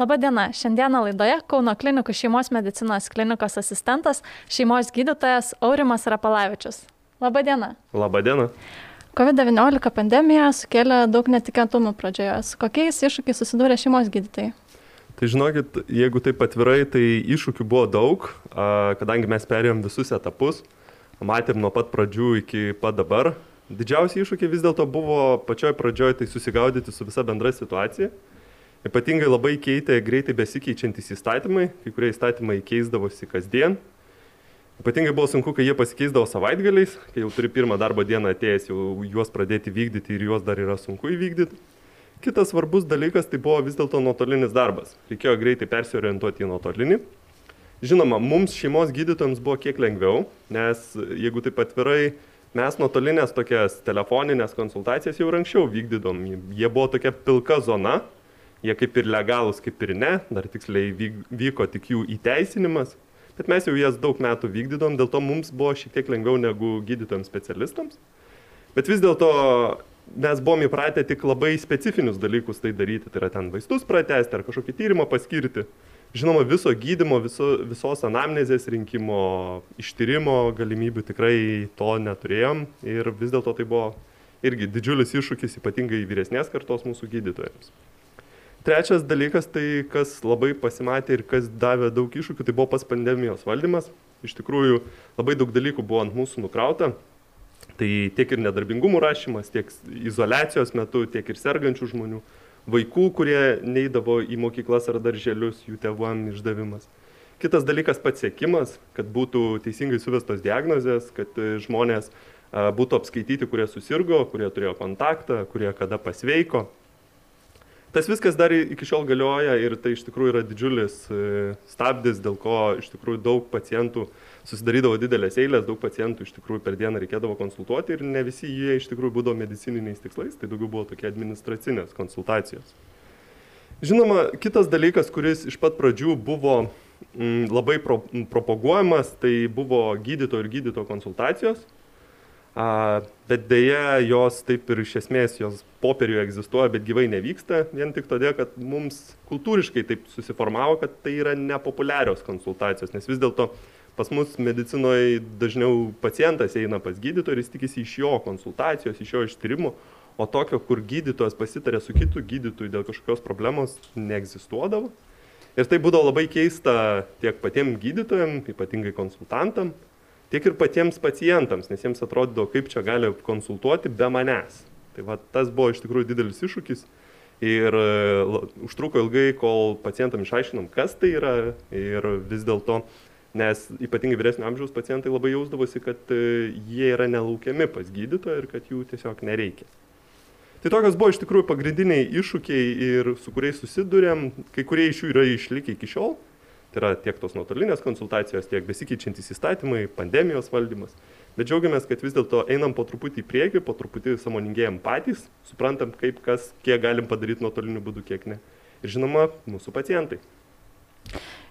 Labadiena, šiandieną laidoje Kauno klinikų šeimos medicinos klinikos asistentas, šeimos gydytojas Aurimas Rapalavičius. Labadiena. Labadiena. COVID-19 pandemija sukėlė daug netikėtumų pradžioje. Su kokiais iššūkiais susidūrė šeimos gydytojai? Tai žinokit, jeigu taip atvirai, tai iššūkių buvo daug, kadangi mes perėjom visus etapus, matėm nuo pat pradžių iki pat dabar. Didžiausi iššūkiai vis dėlto buvo pačioj pradžioj tai susigaudyti su visa bendra situacija Ypatingai labai keitė greitai besikeičiantys įstatymai, kai kurie įstatymai keisdavosi kasdien. Ypatingai buvo sunku, kai jie pasikeisdavo savaitgaliais, kai jau turi pirmą darbo dieną atėjęs jau juos pradėti vykdyti ir juos dar yra sunku įvykdyti. Kitas svarbus dalykas tai buvo vis dėlto nuotolinis darbas. Reikėjo greitai persiorientuoti į nuotolinį. Žinoma, mums šeimos gydytojams buvo kiek lengviau, nes jeigu taip atvirai, mes nuotolinės tokias telefoninės konsultacijas jau anksčiau vykdydom. Jie buvo tokia pilka zona, Jie kaip ir legalūs, kaip ir ne, dar tiksliai vyko tik jų įteisinimas, bet mes jau jas daug metų vykdydom, dėl to mums buvo šiek tiek lengviau negu gydytojams specialistams. Bet vis dėlto mes buvom įpratę tik labai specifinius dalykus tai daryti, tai yra ten vaistus pratesti ar kažkokį tyrimą paskirti. Žinoma, viso gydimo, viso, visos anamnezės rinkimo, ištyrimo galimybių tikrai to neturėjom ir vis dėlto tai buvo irgi didžiulis iššūkis ypatingai vyresnės kartos mūsų gydytojams. Trečias dalykas, tai kas labai pasimatė ir kas davė daug iššūkių, tai buvo pas pandemijos valdymas. Iš tikrųjų, labai daug dalykų buvo ant mūsų nukrauta. Tai tiek ir nedarbingumų rašymas, tiek izolacijos metu, tiek ir sergančių žmonių, vaikų, kurie neįdavo į mokyklas ar darželius, jų tėvam išdavimas. Kitas dalykas pats sėkimas, kad būtų teisingai suvestos diagnozės, kad žmonės būtų apskaityti, kurie susirgo, kurie turėjo kontaktą, kurie kada pasveiko tas viskas dar iki šiol galioja ir tai iš tikrųjų yra didžiulis e, stabdis, dėl ko iš tikrųjų daug pacientų susidarydavo didelės eilės, daug pacientų iš tikrųjų per dieną reikėdavo konsultuoti ir ne visi jie iš tikrųjų būdavo medicininiais tikslais, tai daugiau buvo tokie administracinės konsultacijos. Žinoma, kitas dalykas, kuris iš pat pradžių buvo m, labai pro, propaguojamas, tai buvo gydytojo ir gydytojo konsultacijos A, bet dėja jos taip ir iš esmės jos popieriuje egzistuoja, bet gyvai nevyksta, vien tik todėl, kad mums kultūriškai taip susiformavo, kad tai yra nepopuliarios konsultacijos, nes vis dėlto pas mus medicinoje dažniau pacientas eina pas gydytoją ir jis tikisi iš jo konsultacijos, iš jo ištyrimo, o tokio, kur gydytojas pasitarė su kitu gydytoju dėl kažkokios problemos, neegzistuodavo. Ir tai būdavo labai keista tiek patiems gydytojams, ypatingai konsultantam, tiek ir patiems pacientams, nes jiems atrodydavo, kaip čia gali konsultuoti be manęs. Tai va, tas buvo iš tikrųjų didelis iššūkis ir uh, užtruko ilgai, kol pacientam išaiškinom, kas tai yra ir vis dėlto, nes ypatingai vyresnio amžiaus pacientai labai jausdavosi, kad uh, jie yra nelaukiami pas gydytoją ir kad jų tiesiog nereikia. Tai tokios buvo iš tikrųjų pagrindiniai iššūkiai ir su kuriais susidurėm, kai kurie iš jų yra išlikę iki šiol, Tai yra tiek tos nuotolinės konsultacijos, tiek besikeičiantys įstatymai, pandemijos valdymas. Bet džiaugiamės, kad vis dėlto einam po truputį į priekį, po truputį samoningėjom patys, suprantam, kaip kas, kiek galim padaryti nuotoliniu būdu, kiek ne. Ir žinoma, mūsų pacientai.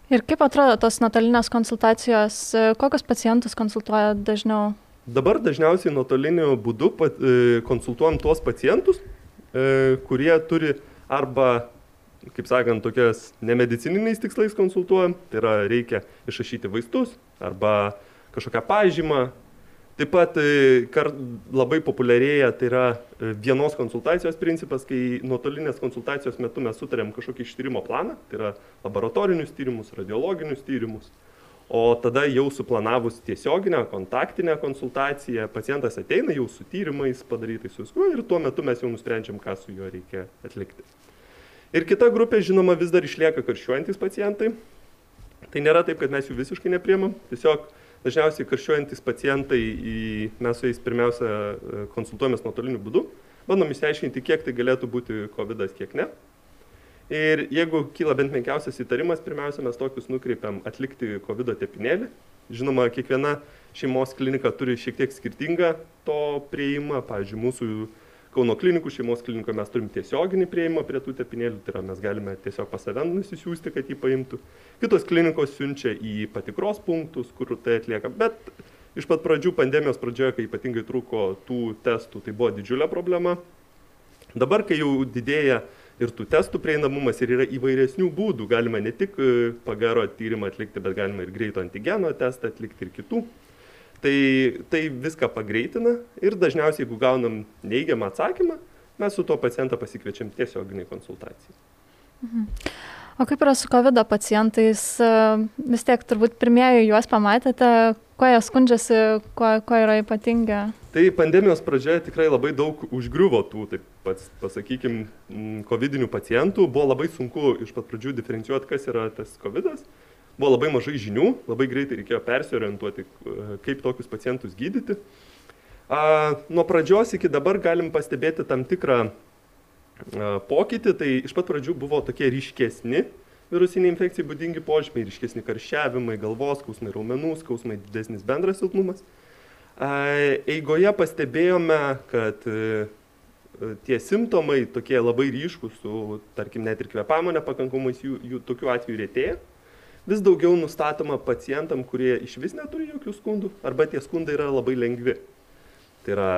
Ir kaip atrodo tos nuotolinės konsultacijos, kokius pacientus konsultuoja dažniau? Dabar dažniausiai nuotoliniu būdu e, konsultuojam tuos pacientus, e, kurie turi arba kaip sakant, tokias nemedicininiais tikslais konsultuojam, tai yra reikia išrašyti vaistus arba kažkokią pažymą. Taip pat e, kar, labai populiarėja, tai yra e, vienos konsultacijos principas, kai nuotolinės konsultacijos metu mes sutarėm kažkokį ištyrimo planą, tai yra laboratorinius tyrimus, radiologinius tyrimus. O tada jau suplanavus tiesioginę, kontaktinę konsultaciją, pacientas ateina jau su tyrimais padarytais su viskuo ir tuo metu mes jau nusprendžiam, ką su juo reikia atlikti. Ir kita grupė, žinoma, vis dar išlieka karščiuojantis pacientai. Tai nėra taip, kad mes jų visiškai nepriemam. Tiesiog dažniausiai karščiuojantis pacientai, mes su jais pirmiausia e, konsultuojamės nuotoliniu būdu. Bandom išsiaiškinti, kiek tai galėtų būti COVID, kiek ne. Ir jeigu kyla bent menkiausias įtarimas, pirmiausia, mes tokius nukreipiam atlikti COVID tepinėlį. Žinoma, kiekviena šeimos klinika turi šiek tiek skirtingą to prieimą. Pavyzdžiui, mūsų Kauno klinikų šeimos klinikoje mes turim tiesioginį prieimą prie tų tepinėlių, tai yra mes galime tiesiog pas save nusisiųsti, kad jį paimtų. Kitos klinikos siunčia į patikros punktus, kur tai atlieka, bet iš pat pradžių pandemijos pradžioje, kai ypatingai trūko tų testų, tai buvo didžiulė problema. Dabar, kai jau didėja ir tų testų prieinamumas ir yra įvairesnių būdų. Galima ne tik e, pagaro tyrimą atlikti, bet galima ir greito antigeno testą atlikti ir kitų. Tai, tai viską pagreitina ir dažniausiai, jeigu gaunam neigiamą atsakymą, mes su tuo pacientą pasikviečiam tiesioginiai konsultacijai. Mhm. O kaip yra su COVID pacientais? Vis tiek turbūt pirmieji juos pamatėte, kuo jie skundžiasi, kuo, kuo yra ypatingi? Tai pandemijos pradžioje tikrai labai daug užgriuvo tų, taip pats pasakykim, COVID pacientų. Buvo labai sunku iš pat pradžių diferencijuoti, kas yra tas COVID. -as. Buvo labai mažai žinių, labai greitai reikėjo persiorientuoti, e, kaip tokius pacientus gydyti. A, nuo pradžios iki dabar galim pastebėti tam tikrą pokytį, tai iš pat pradžių buvo tokie ryškesni virusiniai infekcijai būdingi požymiai, ryškesni karščiavimai, galvos skausmai, raumenų skausmai, didesnis bendras silpnumas. Eigoje pastebėjome, kad e, tie simptomai tokie labai ryškus, su, tarkim, net ir kvepamo nepakankamais, jų, jų tokių atvejų rėtėja. Vis daugiau nustatoma pacientam, kurie iš vis neturi jokių skundų, arba tie skundai yra labai lengvi. Tai yra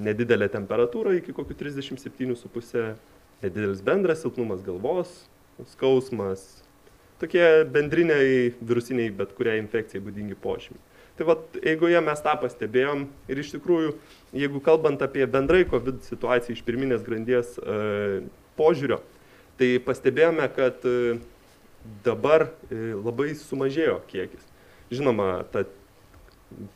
nedidelė temperatūra iki kokių 37,5, nedidelis bendras silpnumas galvos, skausmas, tokie bendriniai virusiniai bet kuriai infekcijai būdingi požymiai. Tai vad, eigoje mes tą pastebėjom ir iš tikrųjų, jeigu kalbant apie bendrai COVID situaciją iš pirminės grandies e, požiūrio, tai pastebėjome, kad e, dabar e, labai sumažėjo kiekis. Žinoma, ta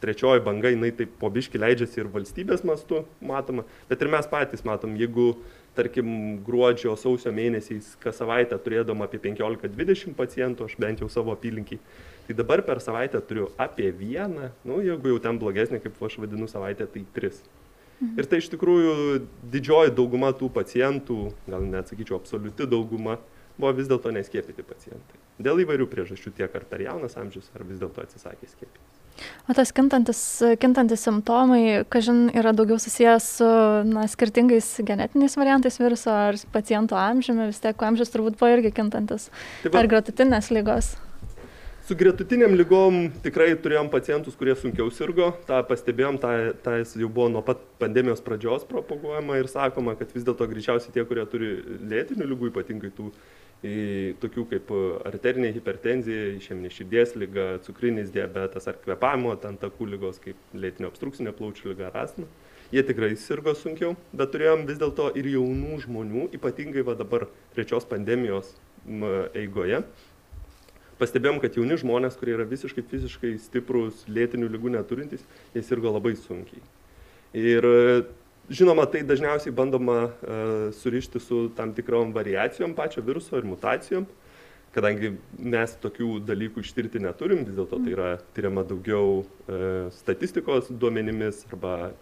trečioji banga, jinai taip po biški leidžiasi ir valstybės mastu matoma, bet ir mes patys matom, jeigu, tarkim, gruodžio, sausio mėnesiais kas savaitę turėdom apie 15-20 pacientų, aš bent jau savo apylinkiai, tai dabar per savaitę turiu apie vieną, nu, jeigu jau ten blogesnė, kaip aš vadinu savaitę, tai tris. Mhm. Ir tai iš tikrųjų didžioji dauguma tų pacientų, gal net sakyčiau, absoliuti dauguma, buvo vis dėlto neskiepyti pacientai. Dėl įvairių priežasčių, tiek ar per jaunas amžius, ar vis dėlto atsisakė skiepyti. O tas kintantis, kintantis simptomai, kažin, yra daugiau susijęs su na, skirtingais genetiniais variantais viruso ar paciento amžiumi, vis tiek amžius turbūt buvo irgi kintantis. Taip, ar gretutinės lygos? Su gretutiniam lygom tikrai turėjom pacientus, kurie sunkiau sirgo, tą pastebėjom, tą, tą jau buvo nuo pat pandemijos pradžios propaguojama ir sakoma, kad vis dėlto greičiausiai tie, kurie turi lėtinių lygų, ypatingai tų tokių kaip arterinė hipertenzija, išėminė širdies lyga, cukrinis diabetas ar kvepavimo ten takų lygos kaip lėtinio obstrukcinio plaučių lyga ar astma. Jie tikrai sirgo sunkiau, bet turėjom vis dėlto ir jaunų žmonių, ypatingai va dabar trečios pandemijos eigoje. Pastebėjom, kad jauni žmonės, kurie yra visiškai fiziškai stiprus, lėtinių lygų neturintys, jie sirgo labai sunkiai. Ir Žinoma, tai dažniausiai bandoma uh, surišti su tam tikrom variacijom pačio viruso ir mutacijom, kadangi mes tokių dalykų ištirti neturim, vis dėlto tai yra tyriama daugiau uh, statistikos duomenimis arba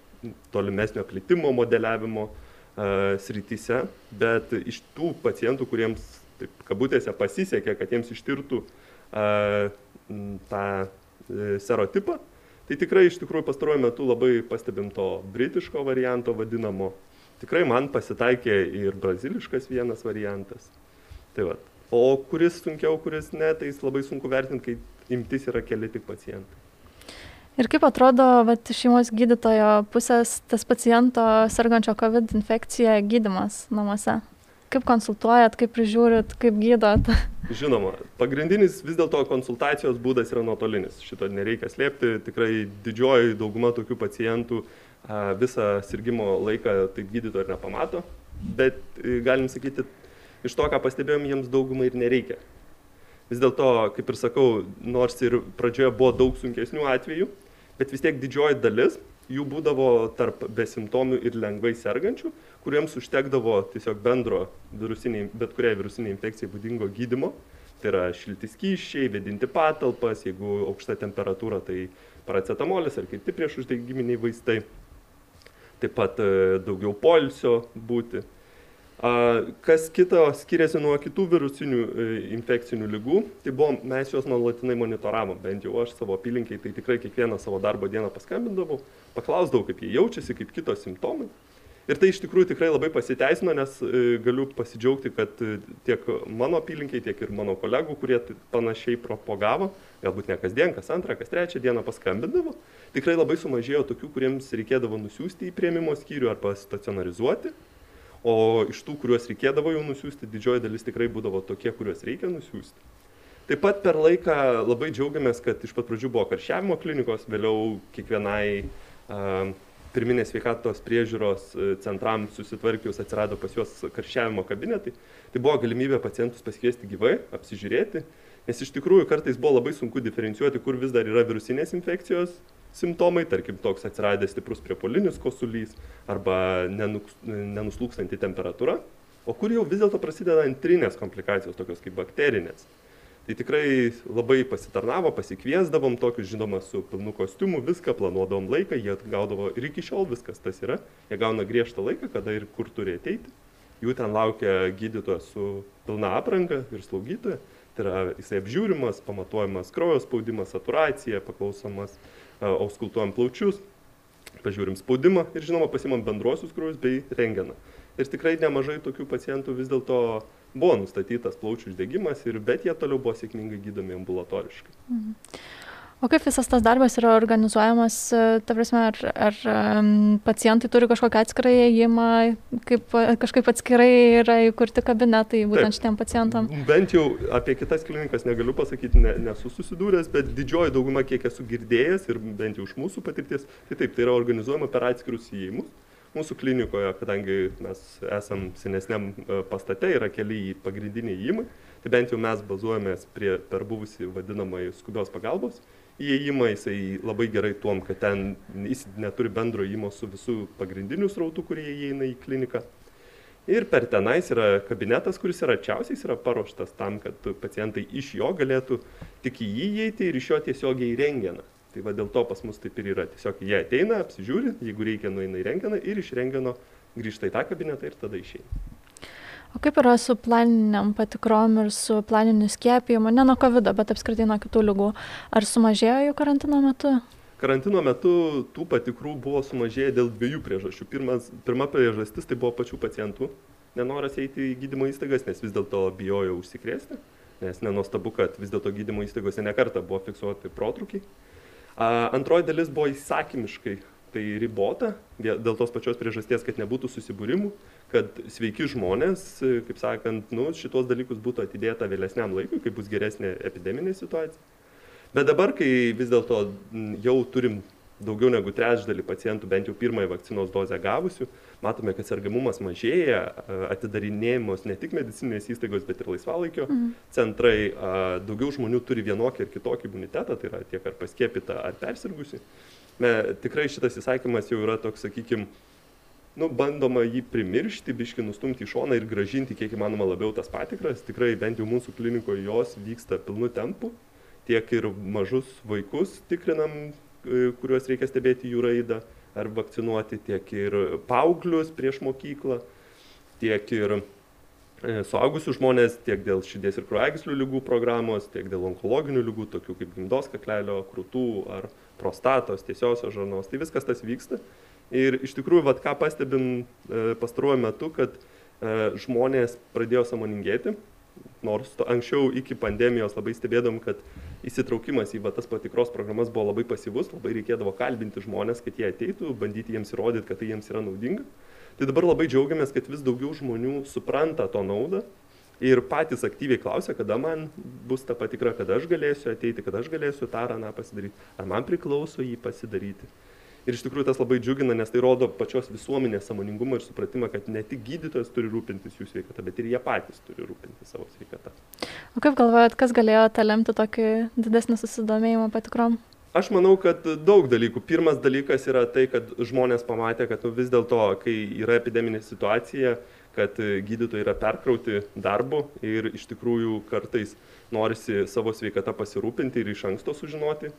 tolimesnio plitimo modeliavimo uh, srityse, bet iš tų pacientų, kuriems, taip, kabutėse, pasisekė, kad jiems ištirtų uh, tą serotipą, Tai tikrai iš tikrųjų pastaruoju metu labai pastebim to britiško varianto vadinamo. Tikrai man pasitaikė ir braziliškas vienas variantas. Tai va. O kuris sunkiau, kuris ne, tai labai sunku vertinti, kai imtis yra keli tik pacientai. Ir kaip atrodo vat, šeimos gydytojo pusės tas paciento sergančio COVID infekcija gydimas namuose? Kaip konsultuojat, kaip prižiūrit, kaip gydot? Žinoma, pagrindinis vis dėlto konsultacijos būdas yra nuotolinis. Šito nereikia slėpti. Tikrai didžioji dauguma tokių pacientų visą sirgymo laiką taip gydyto ir nepamato. Bet e, galim sakyti, iš to, ką pastebėjom, jiems daugumai ir nereikia. Vis dėlto, kaip ir sakau, nors ir pradžioje buvo daug sunkesnių atvejų, bet vis tiek didžioji dalis jų būdavo tarp besimptomių ir lengvai sergančių, kuriems užtekdavo tiesiog bendro virusiniai, bet kuriai virusiniai infekcijai būdingo gydimo. Tai yra šilti skyščiai, vedinti patalpas, jeigu aukšta temperatūra, tai paracetamolis ar kiti priešuždegiminiai vaistai. Taip pat e, daugiau polsio būti. Kas kito skiriasi nuo kitų virusinių e, infekcinių lygų, tai buvo, mes juos nuolatinai monitoravom, bent jau aš savo apylinkiai, tai tikrai kiekvieną savo darbo dieną paskambindavau, paklausdavau, kaip jie jaučiasi, kaip kitos simptomai. Ir tai iš tikrųjų tikrai labai pasiteisino, nes e, galiu pasidžiaugti, kad e, tiek mano apylinkiai, tiek ir mano kolegų, kurie panašiai propagavo, galbūt ne kasdien, kas antrą, kas trečią dieną paskambindavo, tikrai labai sumažėjo tokių, kuriems reikėdavo nusiųsti į prieimimo skyrių arba stacionarizuoti o iš tų, kuriuos reikėdavo jau nusiųsti, didžioji dalis tikrai būdavo tokie, kuriuos reikia nusiųsti. Taip pat per laiką labai džiaugiamės, kad iš pat pradžių buvo karšiavimo klinikos, vėliau kiekvienai uh, pirminės sveikatos priežiūros centram susitvarkius atsirado pas juos karščiavimo kabinetai. Tai buvo galimybė pacientus pasikviesti gyvai, apsižiūrėti, nes iš tikrųjų kartais buvo labai sunku diferencijuoti, kur vis dar yra virusinės infekcijos simptomai, tarkim toks atsiradęs stiprus priepolinis kosulys arba nenuslūkstanti temperatūra, o kur jau vis dėlto prasideda antrinės komplikacijos, tokios kaip bakterinės. Tai tikrai labai pasitarnavo, pasikviesdavom tokius, žinoma, su pilnu kostiumu, viską planuodavom laiką, jie gaudavo ir iki šiol viskas tas yra, jie gauna griežtą laiką, kada ir kur turi ateiti. Jų ten laukia gydytojas su pilna apranga ir slaugytoja. Tai yra jisai apžiūrimas, pamatuojamas kraujo spaudimas, saturacija, paklausomas, auskultuojam plaučius, pažiūrim spaudimą ir žinoma pasimam bendruosius kraujus bei rengeną. Ir tikrai nemažai tokių pacientų vis dėlto buvo nustatytas plaučių uždegimas, ir, bet jie toliau buvo sėkmingai gydomi ambulatoriškai. Mhm. O kaip visas tas darbas yra organizuojamas, ta prasme, ar, ar pacientai turi kažkokią atskirą įėjimą, kaip kažkaip atskirai yra įkurti kabinetai būtent taip, šitiem pacientam? Bent jau apie kitas klinikas negaliu pasakyti, ne, nesu susidūręs, bet didžioji dauguma, kiek esu girdėjęs ir bent jau iš mūsų patirties, tai taip, tai yra organizuojama per atskirus įėjimus. Mūsų klinikoje, kadangi mes esam senesniam e, pastate, yra keli pagrindiniai įimai, tai bent jau mes bazuojamės prie, per buvusi vadinamąjį skubios pagalbos įėjimą, jisai labai gerai tuom, kad ten jis neturi bendro įimo su visų pagrindiniu srautu, kurie įeina į kliniką. Ir per tenais yra kabinetas, kuris yra arčiausiai, jis yra paruoštas tam, kad pacientai iš jo galėtų tik į jį įeiti ir iš jo tiesiogiai į rengeną tai va dėl to pas mus taip ir yra. Tiesiog jie ateina apsižiūri jeigu reikia nueina į rentgeną ir iš rentgeno grįžta į tą kabinetą ir tada išeina O kaip yra su planiniam patikrom ir su planiniu skiepijimu, ne nuo COVID, bet apskritai nuo kitų lygų? Ar sumažėjo jų karantino metu? Karantino metu tų patikrų buvo sumažėję dėl dviejų priežasčių. Pirmas, pirma priežastis tai buvo pačių pacientų nenoras eiti į gydymo įstaigas, nes vis dėlto bijojo užsikrėsti, nes nenostabu, kad vis dėlto gydymo įstaigose nekarta buvo fiksuoti protrukiai. Antroji dalis buvo įsakymiškai tai ribota, dėl tos pačios priežasties, kad nebūtų susibūrimų, kad sveiki žmonės, kaip sakant, nu, šitos dalykus būtų atidėta vėlesniam laikui, kai bus geresnė epideminė situacija. Bet dabar, kai vis dėlto jau turim daugiau negu trečdalį pacientų bent jau pirmąją vakcinos dozę gavusių, matome, kad sergamumas mažėja, atidarinėjimos ne tik medicinės įstaigos, bet ir laisvalaikio mm. centrai, daugiau žmonių turi vienokį ir kitokį imunitetą, tai yra tiek ar paskiepita, ar persirgusi. Tikrai šitas įsakymas jau yra toks, sakykime, nu, bandoma jį primiršti, biški nustumti į šoną ir gražinti kiek įmanoma labiau tas patikras. Tikrai bent jau mūsų klinikoje jos vyksta pilnu tempu. Tiek ir mažus vaikus tikrinam E, kuriuos reikia stebėti jų raidą ar vakcinuoti, tiek ir paauglius prieš mokyklą, tiek ir e, suaugusių žmonės, tiek dėl širdies ir kraujagyslių lygų programos, tiek dėl onkologinių lygų, tokių kaip gimdos kaklelio, krūtų ar prostatos, tiesiosios žarnos. Tai viskas tas vyksta. Ir iš tikrųjų, vat, ką pastebim e, pastaruoju metu, kad žmonės pradėjo samoningėti, nors anksčiau iki pandemijos labai stebėdom, kad įsitraukimas į va, tas patikros programas buvo labai pasyvus, labai reikėdavo kalbinti žmonės, kad jie ateitų, bandyti jiems įrodyti, kad tai jiems yra naudinga. Tai dabar labai džiaugiamės, kad vis daugiau žmonių supranta to naudą ir patys aktyviai klausia, kada man bus ta patikra, kada aš galėsiu ateiti, kada aš galėsiu tą ar aną pasidaryti, ar man priklauso jį pasidaryti ir iš tikrųjų tas labai džiugina nes tai rodo pačios visuomenės sąmoningumą ir supratimą kad ne tik gydytojas turi rūpintis jų sveikata bet ir jie patys turi rūpintis savo sveikata. O kaip galvojat kas galėjo tą lemti tokį didesnį susidomėjimą patikrom? Aš manau, kad daug dalykų. Pirmas dalykas yra tai, kad žmonės pamatė, kad nu, vis dėlto, kai yra epideminė situacija, kad gydytojai yra perkrauti darbu ir iš tikrųjų kartais norisi savo sveikatą pasirūpinti ir iš anksto sužinoti,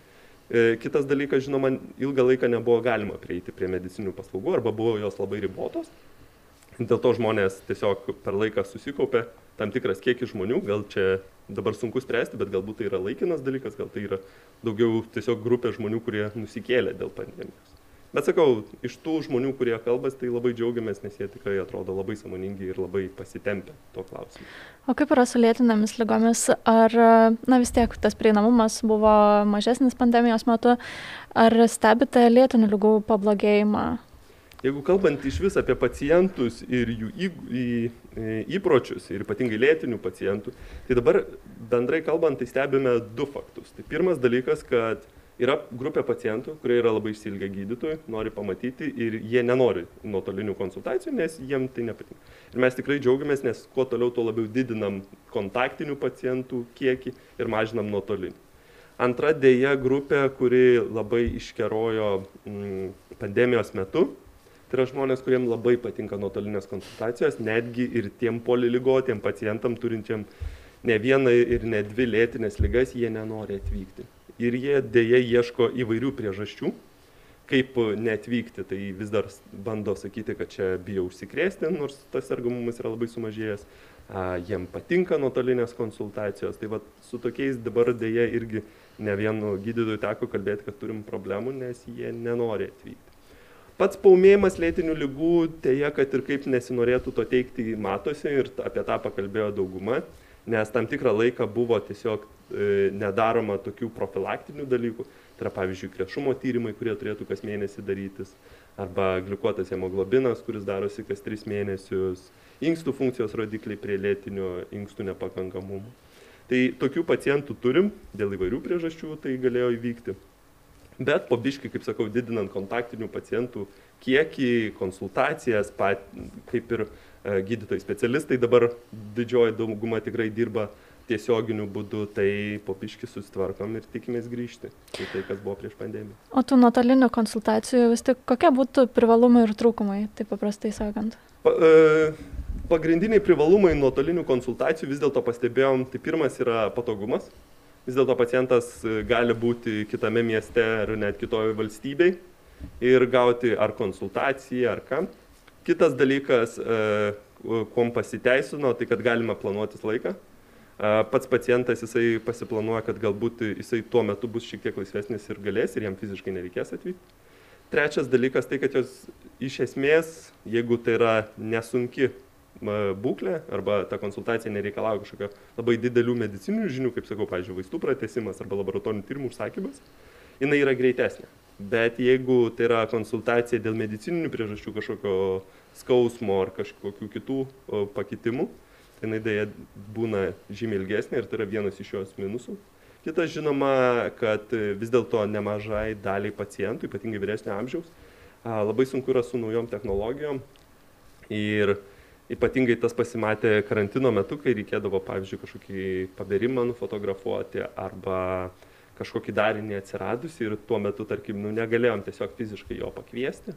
kitas dalykas, žinoma, ilgą laiką nebuvo galima prieiti prie medicinių paslaugų arba buvo jos labai ribotos. Dėl to žmonės tiesiog per laiką susikaupė tam tikras kiekis žmonių, gal čia dabar sunku spręsti, bet galbūt tai yra laikinas dalykas, gal tai yra daugiau tiesiog grupė žmonių, kurie nusikėlė dėl pandemijos bet sakau iš tų žmonių kurie kalbas tai labai džiaugiamės nes jie tikrai atrodo labai sąmoningi ir labai pasitempę tuo klausimu. O kaip yra su lėtinėmis ligomis ar na vis tiek tas prieinamumas buvo mažesnis pandemijos metu? Ar stebite lėtinių ligų pablogėjimą? Jeigu kalbant iš vis apie pacientus ir jų į, į, įpročius, ir ypatingai lėtinių pacientų, tai dabar bendrai kalbant, tai stebime du faktus. Tai pirmas dalykas, kad yra grupė pacientų, kurie yra labai išsilgę gydytojų, nori pamatyti ir jie nenori nuotolinių konsultacijų, nes jiem tai nepatinka. Ir mes tikrai džiaugiamės, nes kuo toliau, tuo labiau didinam kontaktinių pacientų kiekį ir mažinam nuotolinį. Antra dėja grupė, kuri labai iškerojo mm, pandemijos metu, Tai yra žmonės, kuriems labai patinka nuotolinės konsultacijos, netgi ir tiem poliligotiem pacientam turinčiam ne vieną ir ne dvi lėtinės lygas, jie nenori atvykti. Ir jie dėja ieško įvairių priežasčių, kaip neatvykti. Tai vis dar bando sakyti, kad čia bijo užsikrėsti, nors tas sergamumas yra labai sumažėjęs. Jiem patinka nuotolinės konsultacijos. Tai va, su tokiais dabar dėja irgi ne vienu gydytoju teko kalbėti, kad turim problemų, nes jie nenori atvykti. Pats paumėjimas lėtinių lygų, teja, kad ir kaip nesinorėtų to teikti, matosi ir apie tą pakalbėjo dauguma, nes tam tikrą laiką buvo tiesiog nedaroma tokių profilaktinių dalykų, tai yra pavyzdžiui krešumo tyrimai, kurie turėtų kas mėnesį darytis, arba glikuotas hemoglobinas, kuris darosi kas tris mėnesius, inkstų funkcijos rodikliai prie lėtinio inkstų nepakankamumo. Tai tokių pacientų turim, dėl įvairių priežasčių tai galėjo įvykti. Bet po biški, kaip sakau, didinant kontaktinių pacientų kiekį, konsultacijas, pat, kaip ir e, gydytojai specialistai dabar didžioji dauguma tikrai dirba tiesioginiu būdu, tai po biški susitvarkom ir tikimės grįžti į tai, kas buvo prieš pandemiją. O tų nuotolinių konsultacijų vis tik kokie būtų privalumai ir trūkumai, taip paprastai sakant? Pa, e, pagrindiniai privalumai nuotolinių konsultacijų vis dėlto pastebėjom, tai pirmas yra patogumas vis dėlto pacientas e, gali būti kitame mieste ar net kitoje valstybei ir gauti ar konsultaciją, ar ką. Kitas dalykas, e, kuom pasiteisino, tai kad galima planuotis laiką. Pats pacientas jisai pasiplanuoja, kad galbūt jisai tuo metu bus šiek tiek laisvesnis ir galės ir jam fiziškai nereikės atvykti. Trečias dalykas tai, kad jos iš esmės, jeigu tai yra nesunki būklė arba ta konsultacija nereikalauja kažkokio labai didelių medicininių žinių, kaip sakau, pavyzdžiui, vaistų pratesimas arba laboratorinių tyrimų užsakymas, jinai yra greitesnė. Bet jeigu tai yra konsultacija dėl medicininių priežasčių kažkokio skausmo ar kažkokių kitų pakitimų, jinai dėja būna žymiai ilgesnė ir tai yra vienas iš jos minusų. Kitas žinoma, kad vis dėlto nemažai daliai pacientų, ypatingai vyresnio amžiaus, labai sunku yra su naujom technologijom ir Ypatingai tas pasimatė karantino metu, kai reikėdavo, pavyzdžiui, kažkokį paberimą nufotografuoti arba kažkokį darinį atsiradusi ir tuo metu, tarkim, nu, negalėjom tiesiog fiziškai jo pakviesti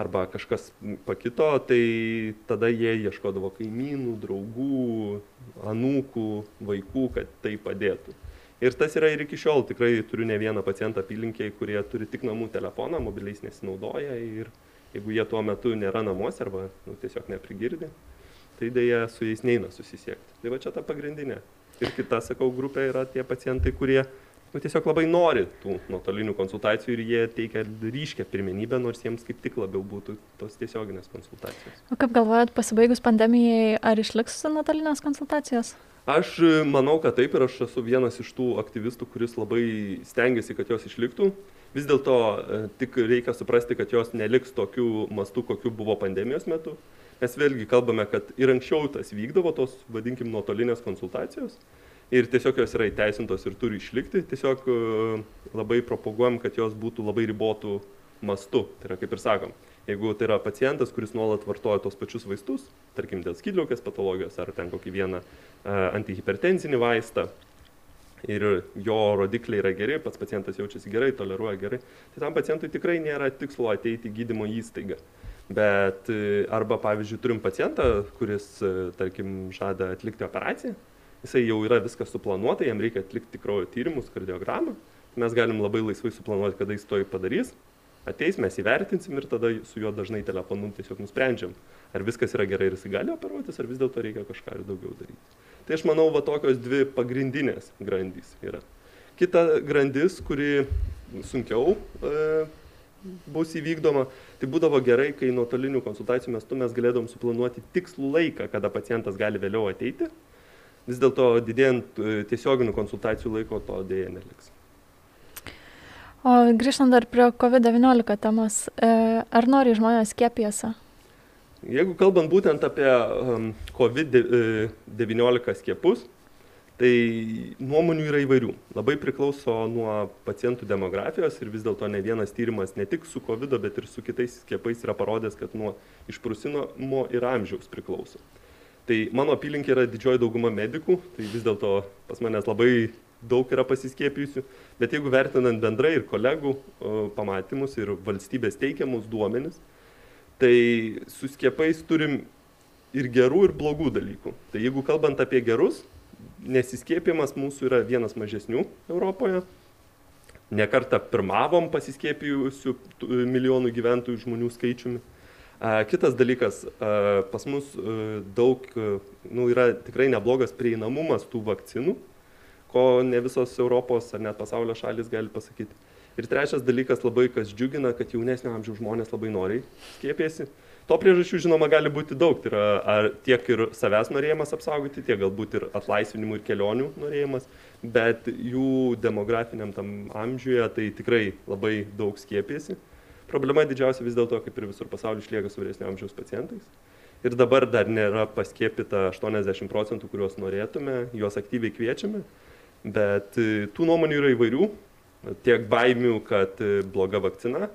arba kažkas pakito, tai tada jie ieškodavo kaimynų, draugų, anūkų, vaikų, kad tai padėtų. Ir tas yra ir iki šiol, tikrai turiu ne vieną pacientą apylinkiai, kurie turi tik namų telefoną, mobiliais nesinaudoja ir, jeigu jie tuo metu nėra namuose arba nu, tiesiog neprigirdi, tai dėja su jais neina susisiekti. Tai va čia ta pagrindinė. Ir kita, sakau, grupė yra tie pacientai, kurie nu, tiesiog labai nori tų nuotolinių konsultacijų ir jie teikia ryškę pirmenybę, nors jiems kaip tik labiau būtų tos tiesioginės konsultacijos. O kaip galvojat, pasibaigus pandemijai, ar išliks nuotolinės konsultacijos? Aš manau, kad taip ir aš esu vienas iš tų aktyvistų, kuris labai stengiasi, kad jos išliktų. Vis dėlto e, tik reikia suprasti, kad jos neliks tokiu mastu, kokiu buvo pandemijos metu. Mes vėlgi kalbame, kad ir anksčiau tas vykdavo, tos, vadinkim, nuotolinės konsultacijos. Ir tiesiog jos yra įteisintos ir turi išlikti. Tiesiog e, labai propaguojam, kad jos būtų labai ribotų mastu. Tai yra, kaip ir sakom, jeigu tai yra pacientas, kuris nuolat vartoja tos pačius vaistus, tarkim dėl skydliaukės patologijos ar ten kokį vieną uh, antihipertenzinį vaistą, ir jo rodikliai yra geri, pats pacientas jaučiasi gerai, toleruoja gerai, tai tam pacientui tikrai nėra tikslo ateiti į gydymo įstaigą. Bet e, arba, pavyzdžiui, turim pacientą, kuris, e, tarkim, žada atlikti operaciją, jisai jau yra viskas suplanuota, jam reikia atlikti kraujo tyrimus, kardiogramą, mes galim labai laisvai suplanuoti, kada jis to padarys, ateis, mes įvertinsim ir tada su juo dažnai telefonu tiesiog nusprendžiam, ar viskas yra gerai ir jis gali operuotis, ar vis dėlto reikia kažką ir daugiau daryti. Tai aš manau, va tokios dvi pagrindinės grandys yra. Kita grandis, kuri sunkiau e, bus įvykdoma, tai būdavo gerai, kai nuotolinių konsultacijų metu mes galėdom suplanuoti tikslų laiką, kada pacientas gali vėliau ateiti. Vis dėlto didėjant e, tiesioginių konsultacijų laiko to dėja neliks. O grįžtant dar prie COVID-19 temos, e, ar nori žmonės skiepijasi? Jeigu kalbant būtent apie um, COVID-19 skiepus, tai nuomonių yra įvairių. Labai priklauso nuo pacientų demografijos ir vis dėlto ne vienas tyrimas ne tik su COVID, bet ir su kitais skiepais yra parodęs, kad nuo išprusinimo ir amžiaus priklauso. Tai mano apylinkė yra didžioji dauguma medikų, tai vis dėlto pas manęs labai daug yra pasiskiepijusių, bet jeigu vertinant bendrai ir kolegų pamatymus ir valstybės teikiamus duomenis, Tai su skiepais turim ir gerų, ir blogų dalykų. Tai jeigu kalbant apie gerus, nesiskiepimas mūsų yra vienas mažesnių Europoje. Nekartą pirmavom pasiskiepijusių milijonų gyventojų žmonių skaičiumi. Kitas dalykas, pas mus daug, nu, yra tikrai neblogas prieinamumas tų vakcinų, ko ne visos Europos ar net pasaulio šalis gali pasakyti. Ir trečias dalykas labai, kas džiugina, kad jaunesnio amžiaus žmonės labai noriai skiepėsi. To priežasčių, žinoma, gali būti daug. Tai yra ar tiek ir savęs norėjimas apsaugoti, tiek galbūt ir atlaisvinimų ir kelionių norėjimas, bet jų demografiniam tam amžiuje tai tikrai labai daug skiepėsi. Problema didžiausia vis dėlto, kaip ir visur pasaulyje, išlieka su vyresnio amžiaus pacientais. Ir dabar dar nėra paskiepita 80 procentų, kuriuos norėtume, juos aktyviai kviečiame, bet tų nuomonių yra įvairių tiek baimių, kad e, bloga vakcina,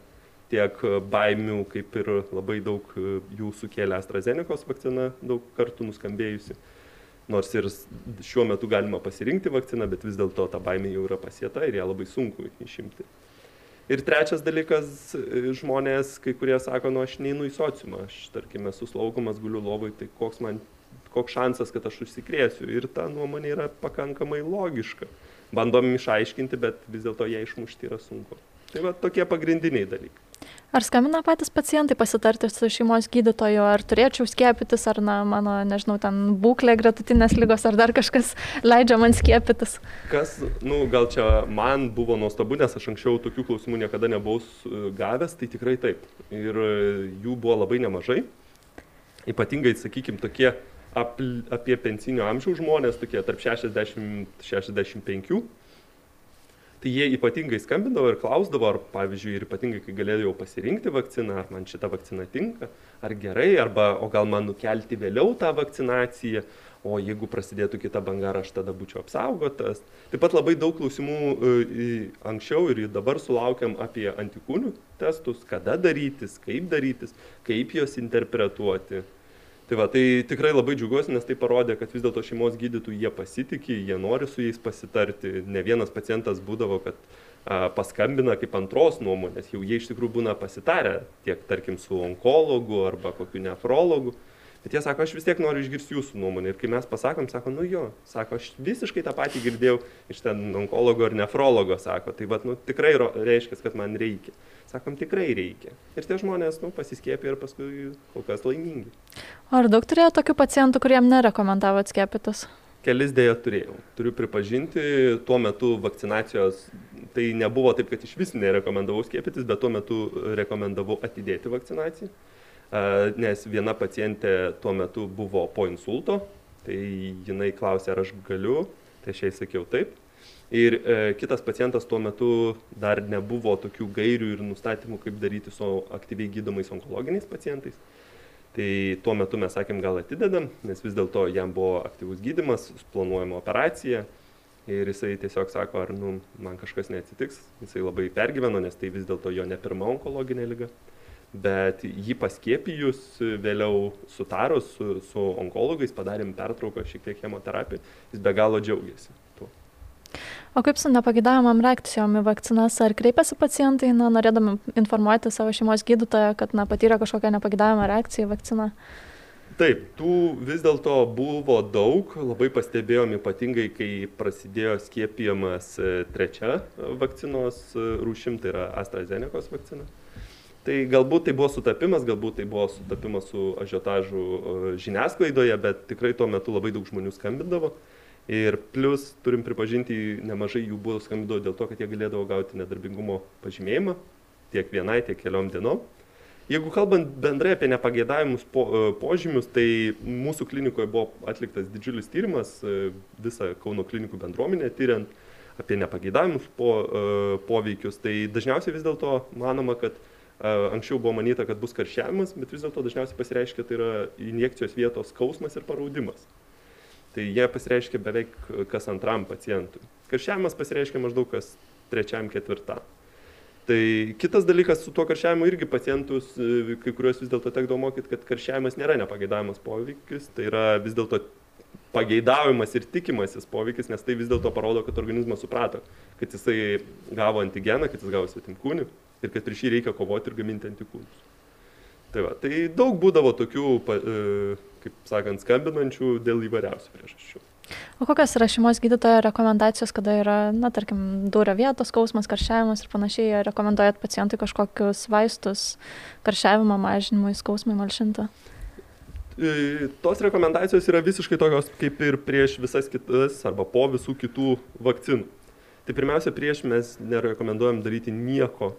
tiek baimių, kaip ir labai daug e, jų sukėlė AstraZeneca vakcina, daug kartų nuskambėjusi. Nors ir šiuo metu galima pasirinkti vakciną, bet vis dėlto ta baimė jau yra pasieta ir ją labai sunku išimti. Ir trečias dalykas, e, žmonės, kai kurie sako, nu aš neinu į sociumą, aš tarkime esu slaugomas, guliu lovai, tai koks man, koks šansas, kad aš užsikrėsiu. Ir ta nuomonė yra pakankamai logiška bandom išaiškinti, bet vis dėlto ją išmušti yra sunku. Tai va tokie pagrindiniai dalykai. Ar skambina patys pacientai pasitarti su šeimos gydytoju, ar turėčiau skiepytis, ar, na, mano, nežinau, ten būklė, gretutinės lygos, ar dar kažkas leidžia man skiepytis? Kas, nu, gal čia man buvo nuostabu, nes aš anksčiau tokių klausimų niekada nebuvau gavęs, tai tikrai taip. Ir jų buvo labai nemažai. Ypatingai, sakykime, tokie ap, apie pensinio amžiaus žmonės, tokie tarp 60-65, tai jie ypatingai skambindavo ir klausdavo, ar pavyzdžiui, ir ypatingai, kai galėjau pasirinkti vakciną, ar man šita vakcina tinka, ar gerai, arba o gal man nukelti vėliau tą vakcinaciją, o jeigu prasidėtų kita banga, aš tada būčiau apsaugotas. Taip pat labai daug klausimų e, anksčiau ir dabar sulaukiam apie antikūnių testus, kada darytis, kaip darytis, kaip juos interpretuoti. Tai va, tai tikrai labai džiugiuosi, nes tai parodė, kad vis dėlto šeimos gydytojų jie pasitikė, jie nori su jais pasitarti. Ne vienas pacientas būdavo, kad a, paskambina kaip antros nuomonės, jau jie iš tikrųjų būna pasitarę tiek, tarkim, su onkologu arba kokiu nefrologu. Bet jie sako, aš vis tiek noriu išgirsti jūsų nuomonę. Ir kai mes pasakom, sako, nu jo, sako, aš visiškai tą patį girdėjau iš ten onkologo ar nefrologo, sako, tai vad, nu tikrai reiškia, kad man reikia. Sakom, tikrai reikia. Ir tie žmonės nu, pasiskėpė ir paskui kol kas laimingi. Ar daug turėjo tokių pacientų, kuriem nerekomendavo atskiepytis? Kelis dėja turėjau. Turiu pripažinti, tuo metu vakcinacijos tai nebuvo taip, kad iš vis nerekomendavau skiepytis, bet tuo metu rekomendavau atidėti vakcinaciją. Nes viena pacientė tuo metu buvo po insulto, tai jinai klausė, ar aš galiu, tai aš jai sakiau taip Ir e, kitas pacientas tuo metu dar nebuvo tokių gairių ir nustatymų, kaip daryti su aktyviai gydomais onkologiniais pacientais. Tai tuo metu mes sakėm, gal atidedam, nes vis dėlto jam buvo aktyvus gydimas, planuojama operacija. Ir jisai tiesiog sako, ar nu, man kažkas neatsitiks. Jisai labai pergyveno, nes tai vis dėlto jo ne pirma onkologinė lyga. Bet jį paskiepijus, vėliau sutarus su, su onkologais, padarėm pertrauką šiek tiek chemoterapiją, jis be galo džiaugiasi. O kaip su nepagidavimam reakcijom į vakcinas? Ar kreipiasi pacientai, na, norėdami informuoti savo šeimos gydytoją, kad na, patyrė kažkokią nepagidavimą reakciją į vakciną? Taip, tų vis dėlto buvo daug, labai pastebėjom ypatingai, kai prasidėjo skiepijamas e, trečia vakcinos e, rūšim, tai yra AstraZeneca vakcina. Tai galbūt tai buvo sutapimas, galbūt tai buvo sutapimas su ažiotažu e, žiniasklaidoje, bet tikrai tuo metu labai daug žmonių skambindavo. Ir plus turim pripažinti, nemažai jų buvo skambindavo dėl to, kad jie galėdavo gauti nedarbingumo pažymėjimą tiek vienai, tiek keliom dienom. Jeigu kalbant bendrai apie nepageidavimus po, e, požymius, tai mūsų klinikoje buvo atliktas didžiulis tyrimas, e, visą Kauno klinikų bendruomenę tyriant, apie nepageidavimus po, poveikius, tai dažniausiai vis dėlto manoma, kad Anksčiau buvo manyta, kad bus karščiavimas, bet vis dėlto dažniausiai pasireiškia tai yra injekcijos vietos skausmas ir paraudimas. Tai jie pasireiškia beveik kas antram pacientui. Karščiavimas pasireiškia maždaug kas trečiam, ketvirtam. Tai kitas dalykas su tuo karščiavimu irgi pacientus, kai kuriuos vis dėlto tekdavo mokyti, kad karščiavimas nėra nepageidavimas poveikis, tai yra vis dėlto pageidaujamas ir tikimasis poveikis, nes tai vis dėlto parodo, kad organizmas suprato, kad jisai gavo antigeną, kad jis gavo svetimkūnį ir kad prieš jį reikia kovoti ir gaminti antikūnus. Tai, va, tai daug būdavo tokių, e, kaip sakant, skambinančių dėl įvairiausių priežasčių. O kokios yra šeimos gydytojo rekomendacijos, kada yra, na, tarkim, dūrio vietos skausmas, karščiavimas ir panašiai, rekomenduojat pacientui kažkokius vaistus karščiavimo mažinimui, skausmui malšinti? E, tos rekomendacijos yra visiškai tokios kaip ir prieš visas kitas arba po visų kitų vakcinų. Tai pirmiausia, prieš mes nerekomenduojam daryti nieko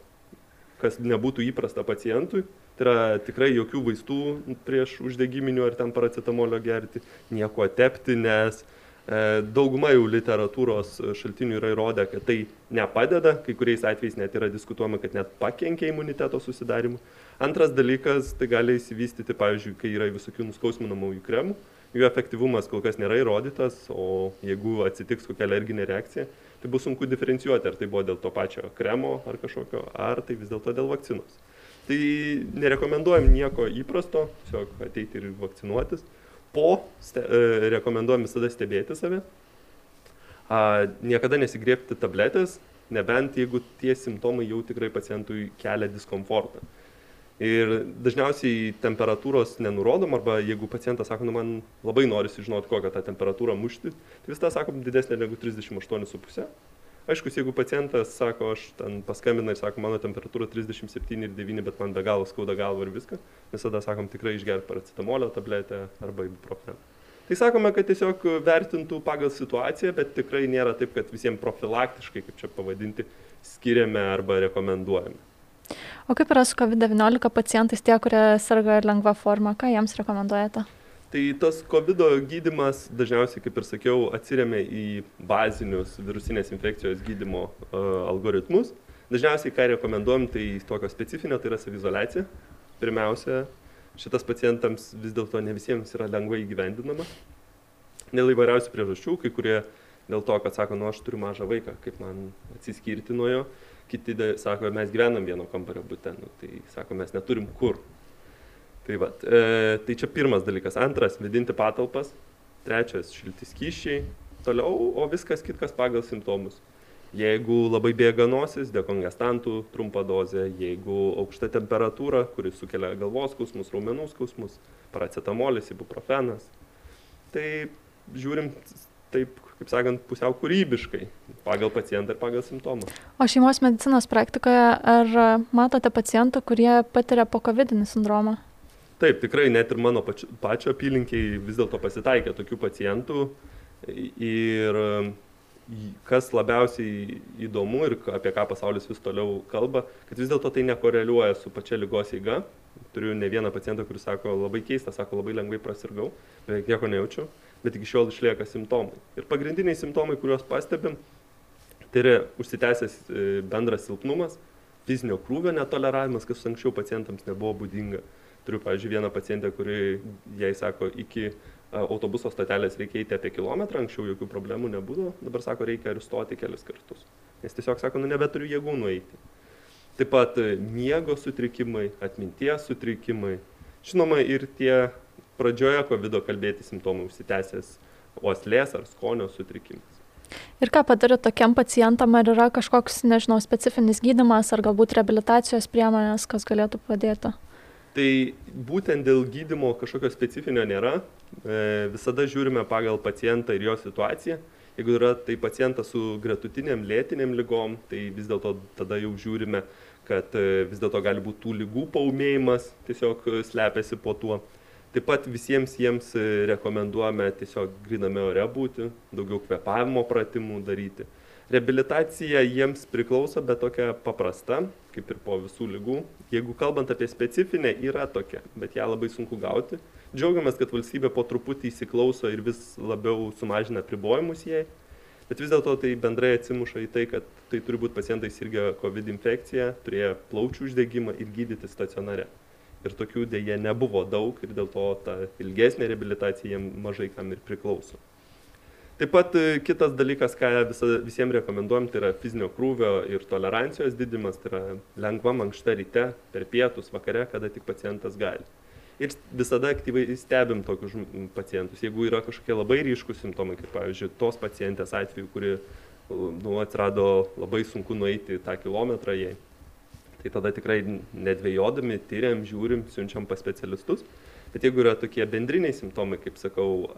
kas nebūtų įprasta pacientui. Tai yra tikrai jokių vaistų prieš uždegiminių ar ten paracetamolio gerti, nieko tepti, nes e, dauguma jau literatūros šaltinių yra įrodę, kad tai nepadeda, kai kuriais atvejais net yra diskutuojama, kad net pakenkia imuniteto susidarimu. Antras dalykas, tai gali įsivystyti, pavyzdžiui, kai yra visokių nuskausminamųjų kremų, jų efektyvumas kol kas nėra įrodytas, o jeigu atsitiks kokia alerginė reakcija, tai bus sunku diferencijuoti, ar tai buvo dėl to pačio kremo ar kažkokio, ar tai vis dėlto dėl vakcinos. Tai nerekomenduojam nieko įprasto, tiesiog ateiti ir vakcinuotis. Po ste, e, rekomenduojam visada stebėti save. A, niekada nesigriepti tabletės, nebent jeigu tie simptomai jau tikrai pacientui kelia diskomfortą. Ir dažniausiai temperatūros nenurodom, arba jeigu pacientas sako, nu man labai norisi žinoti, kokią tą temperatūrą mušti, tai vis tą sakom didesnė negu 38,5. Aišku, jeigu pacientas sako, aš ten paskambina ir sako, mano temperatūra 37,9, bet man be galo skauda galva ir viską, visada sakom tikrai išgerti paracetamolio tabletę arba ibuprofeną. Tai sakome, kad tiesiog vertintų pagal situaciją, bet tikrai nėra taip, kad visiems profilaktiškai, kaip čia pavadinti, skiriame arba rekomenduojame. O kaip yra su COVID-19 pacientais, tie, kurie serga lengva forma, ką jiems rekomenduojate? Tai tas COVID gydimas dažniausiai, kaip ir sakiau, atsiriamė į bazinius virusinės infekcijos gydimo uh, algoritmus. Dažniausiai, ką rekomenduojam, tai tokio specifinio, tai yra savizolacija. Pirmiausia, šitas pacientams vis dėlto ne visiems yra lengvai įgyvendinama. Dėl įvairiausių priežasčių, kai kurie dėl to, kad sako, nu aš turiu mažą vaiką, kaip man atsiskirti nuo jo kiti sako, mes gyvenam vieno kambario būte, nu, tai sako, mes neturim kur. Tai, va, e, tai čia pirmas dalykas. Antras, vedinti patalpas. Trečias, šilti skyšiai. Toliau, o viskas kitkas pagal simptomus. Jeigu labai bėga nosis, dekongestantų trumpa dozė, jeigu aukšta temperatūra, kuris sukelia galvos skausmus, raumenų skausmus, paracetamolis, ibuprofenas. Tai žiūrim taip kaip sakant, pusiau kūrybiškai pagal pacientą ir pagal simptomą. O šeimos medicinos praktikoje ar matote pacientų, kurie patiria pokovidinį sindromą? Taip, tikrai net ir mano pačio, pačio apylinkiai vis dėlto pasitaikė tokių pacientų ir kas labiausiai įdomu ir apie ką pasaulis vis toliau kalba, kad vis dėlto tai nekoreliuoja su pačia lygos eiga. Turiu ne vieną pacientą, kuris sako labai keista, sako labai lengvai prasirgau, beveik nieko nejaučiu bet iki šiol išlieka simptomai. Ir pagrindiniai simptomai, kuriuos pastebim, tai yra užsitęsęs e, bendras silpnumas, fizinio krūvio netoleravimas, kas anksčiau pacientams nebuvo būdinga. Turiu, pavyzdžiui, vieną pacientę, kuri, jai sako, iki autobuso stotelės reikia eiti apie kilometrą, anksčiau jokių problemų nebūdavo, dabar sako, reikia ir stoti kelis kartus. Nes tiesiog sako, nu nebeturiu jėgų nueiti. Taip pat e, miego sutrikimai, atminties sutrikimai, žinoma ir tie pradžioje COVID kalbėti simptomai užsitęsęs uoslės ar skonio sutrikimas. Ir ką padaryt tokiam pacientam, ar yra kažkoks, nežinau, specifinis gydimas ar galbūt rehabilitacijos priemonės, kas galėtų padėti? Tai būtent dėl gydimo kažkokio specifinio nėra. E, visada žiūrime pagal pacientą ir jo situaciją. Jeigu yra tai pacientas su gretutiniam lėtiniam lygom, tai vis dėlto tada jau žiūrime, kad e, vis dėlto gali būti tų lygų paumėjimas, tiesiog slepiasi po tuo. Taip pat visiems jiems e, rekomenduojame tiesiog griname ore būti, daugiau kvepavimo pratimų daryti. Rehabilitacija jiems priklauso, bet tokia paprasta, kaip ir po visų lygų. Jeigu kalbant apie specifinę, yra tokia, bet ją labai sunku gauti. Džiaugiamės, kad valstybė po truputį įsiklauso ir vis labiau sumažina pribojimus jai. Bet vis dėlto tai bendrai atsimuša į tai, kad tai turi būti pacientai sirgę COVID infekciją, turėjo plaučių uždegimą ir gydyti stacionare. Ir tokių dėje nebuvo daug ir dėl to ta ilgesnė reabilitacija jiems mažai kam ir priklauso. Taip pat e, kitas dalykas, ką visa, visiems rekomenduojam, tai yra fizinio krūvio ir tolerancijos didimas, tai yra lengva mankšta ryte, per pietus, vakare, kada tik pacientas gali. Ir visada aktyviai stebim tokius pacientus. Jeigu yra kažkokie labai ryškus simptomai, kaip pavyzdžiui, tos pacientės atveju, kuri nu, atsirado labai sunku nueiti tą kilometrą jai, tai tada tikrai nedvėjodami, tyriam, žiūrim, siunčiam pas specialistus. Bet jeigu yra tokie bendriniai simptomai, kaip sakau,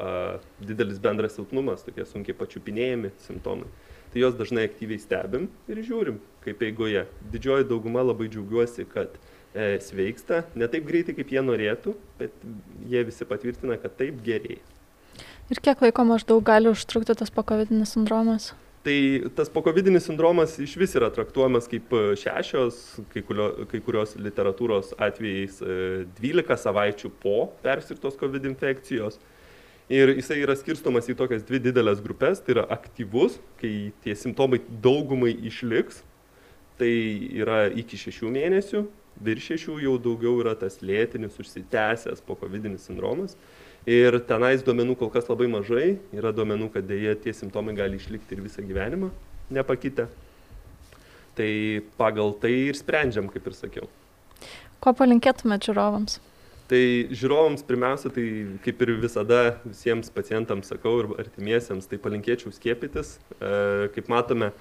didelis bendras silpnumas, tokie sunkiai pačiupinėjami simptomai, tai juos dažnai aktyviai stebim ir žiūrim, kaip eigoje. Didžioji dauguma labai džiaugiuosi, kad e, sveiksta, ne taip greitai, kaip jie norėtų, bet jie visi patvirtina, kad taip gerėja. Ir kiek laiko maždaug gali užtrukti tas pakovidinis sindromas? Tai tas pokovidinis sindromas iš vis yra traktuojamas kaip e, šešios, kai, kurio, kai kurios literatūros atvejais 12 e, savaičių po persirtos COVID infekcijos. Ir jisai yra skirstomas į tokias dvi didelės grupės. Tai yra aktyvus, kai tie simptomai daugumai išliks. Tai yra iki šešių mėnesių. Virš šešių jau daugiau yra tas lėtinis, užsitęsęs pokovidinis sindromas. Ir tenais duomenų kol kas labai mažai, yra duomenų, kad dėja tie simptomai gali išlikti ir visą gyvenimą nepakitę. Tai pagal tai ir sprendžiam, kaip ir sakiau. Ko palinkėtumėte žiūrovams? Tai žiūrovams pirmiausia, tai kaip ir visada visiems pacientams sakau ir artimiesiems, tai palinkėčiau skiepytis. E, kaip matome,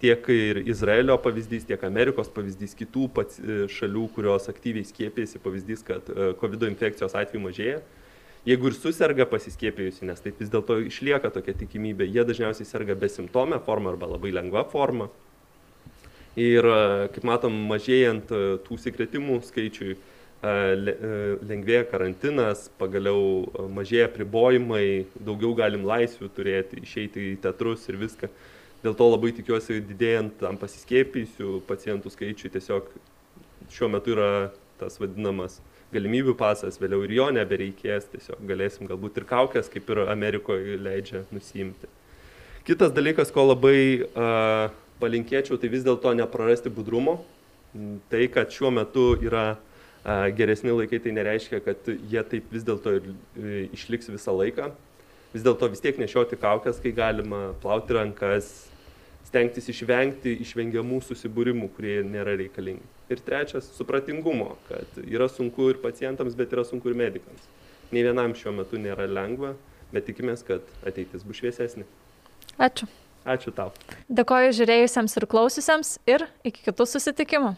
tiek ir Izraelio pavyzdys, tiek Amerikos pavyzdys, kitų šalių, kurios aktyviai skiepėsi pavyzdys, kad e, COVID infekcijos atveju mažėja jeigu ir suserga pasiskiepijusi, nes taip vis dėlto išlieka tokia tikimybė, jie dažniausiai serga besimptomę formą arba labai lengva forma. Ir kaip matom, mažėjant e, tų sikretimų skaičiui, e, e, lengvėja karantinas, pagaliau mažėja pribojimai, daugiau galim laisvių turėti, išeiti į teatrus ir viską. Dėl to labai tikiuosi, didėjant tam pasiskėpysių pacientų skaičiui, tiesiog šiuo metu yra tas vadinamas galimybių pasas, vėliau ir jo nebereikės, tiesiog galėsim galbūt ir kaukės, kaip ir Amerikoje leidžia nusimti. Kitas dalykas, ko labai uh, palinkėčiau, tai vis dėlto neprarasti budrumo. Tai, kad šiuo metu yra uh, geresni laikai, tai nereiškia, kad jie taip vis dėlto ir uh, išliks visą laiką. Vis dėlto vis tiek nešioti kaukės, kai galima plauti rankas, stengtis išvengti išvengiamų susibūrimų, kurie nėra reikalingi. Ir trečias - supratingumo, kad yra sunku ir pacientams, bet yra sunku ir medikams. Nei vienam šiuo metu nėra lengva, bet tikimės, kad ateitis bus šviesesnė. Ačiū. Ačiū tau. Dėkoju žiūrėjusiems ir klausiusiems ir iki kitų susitikimų.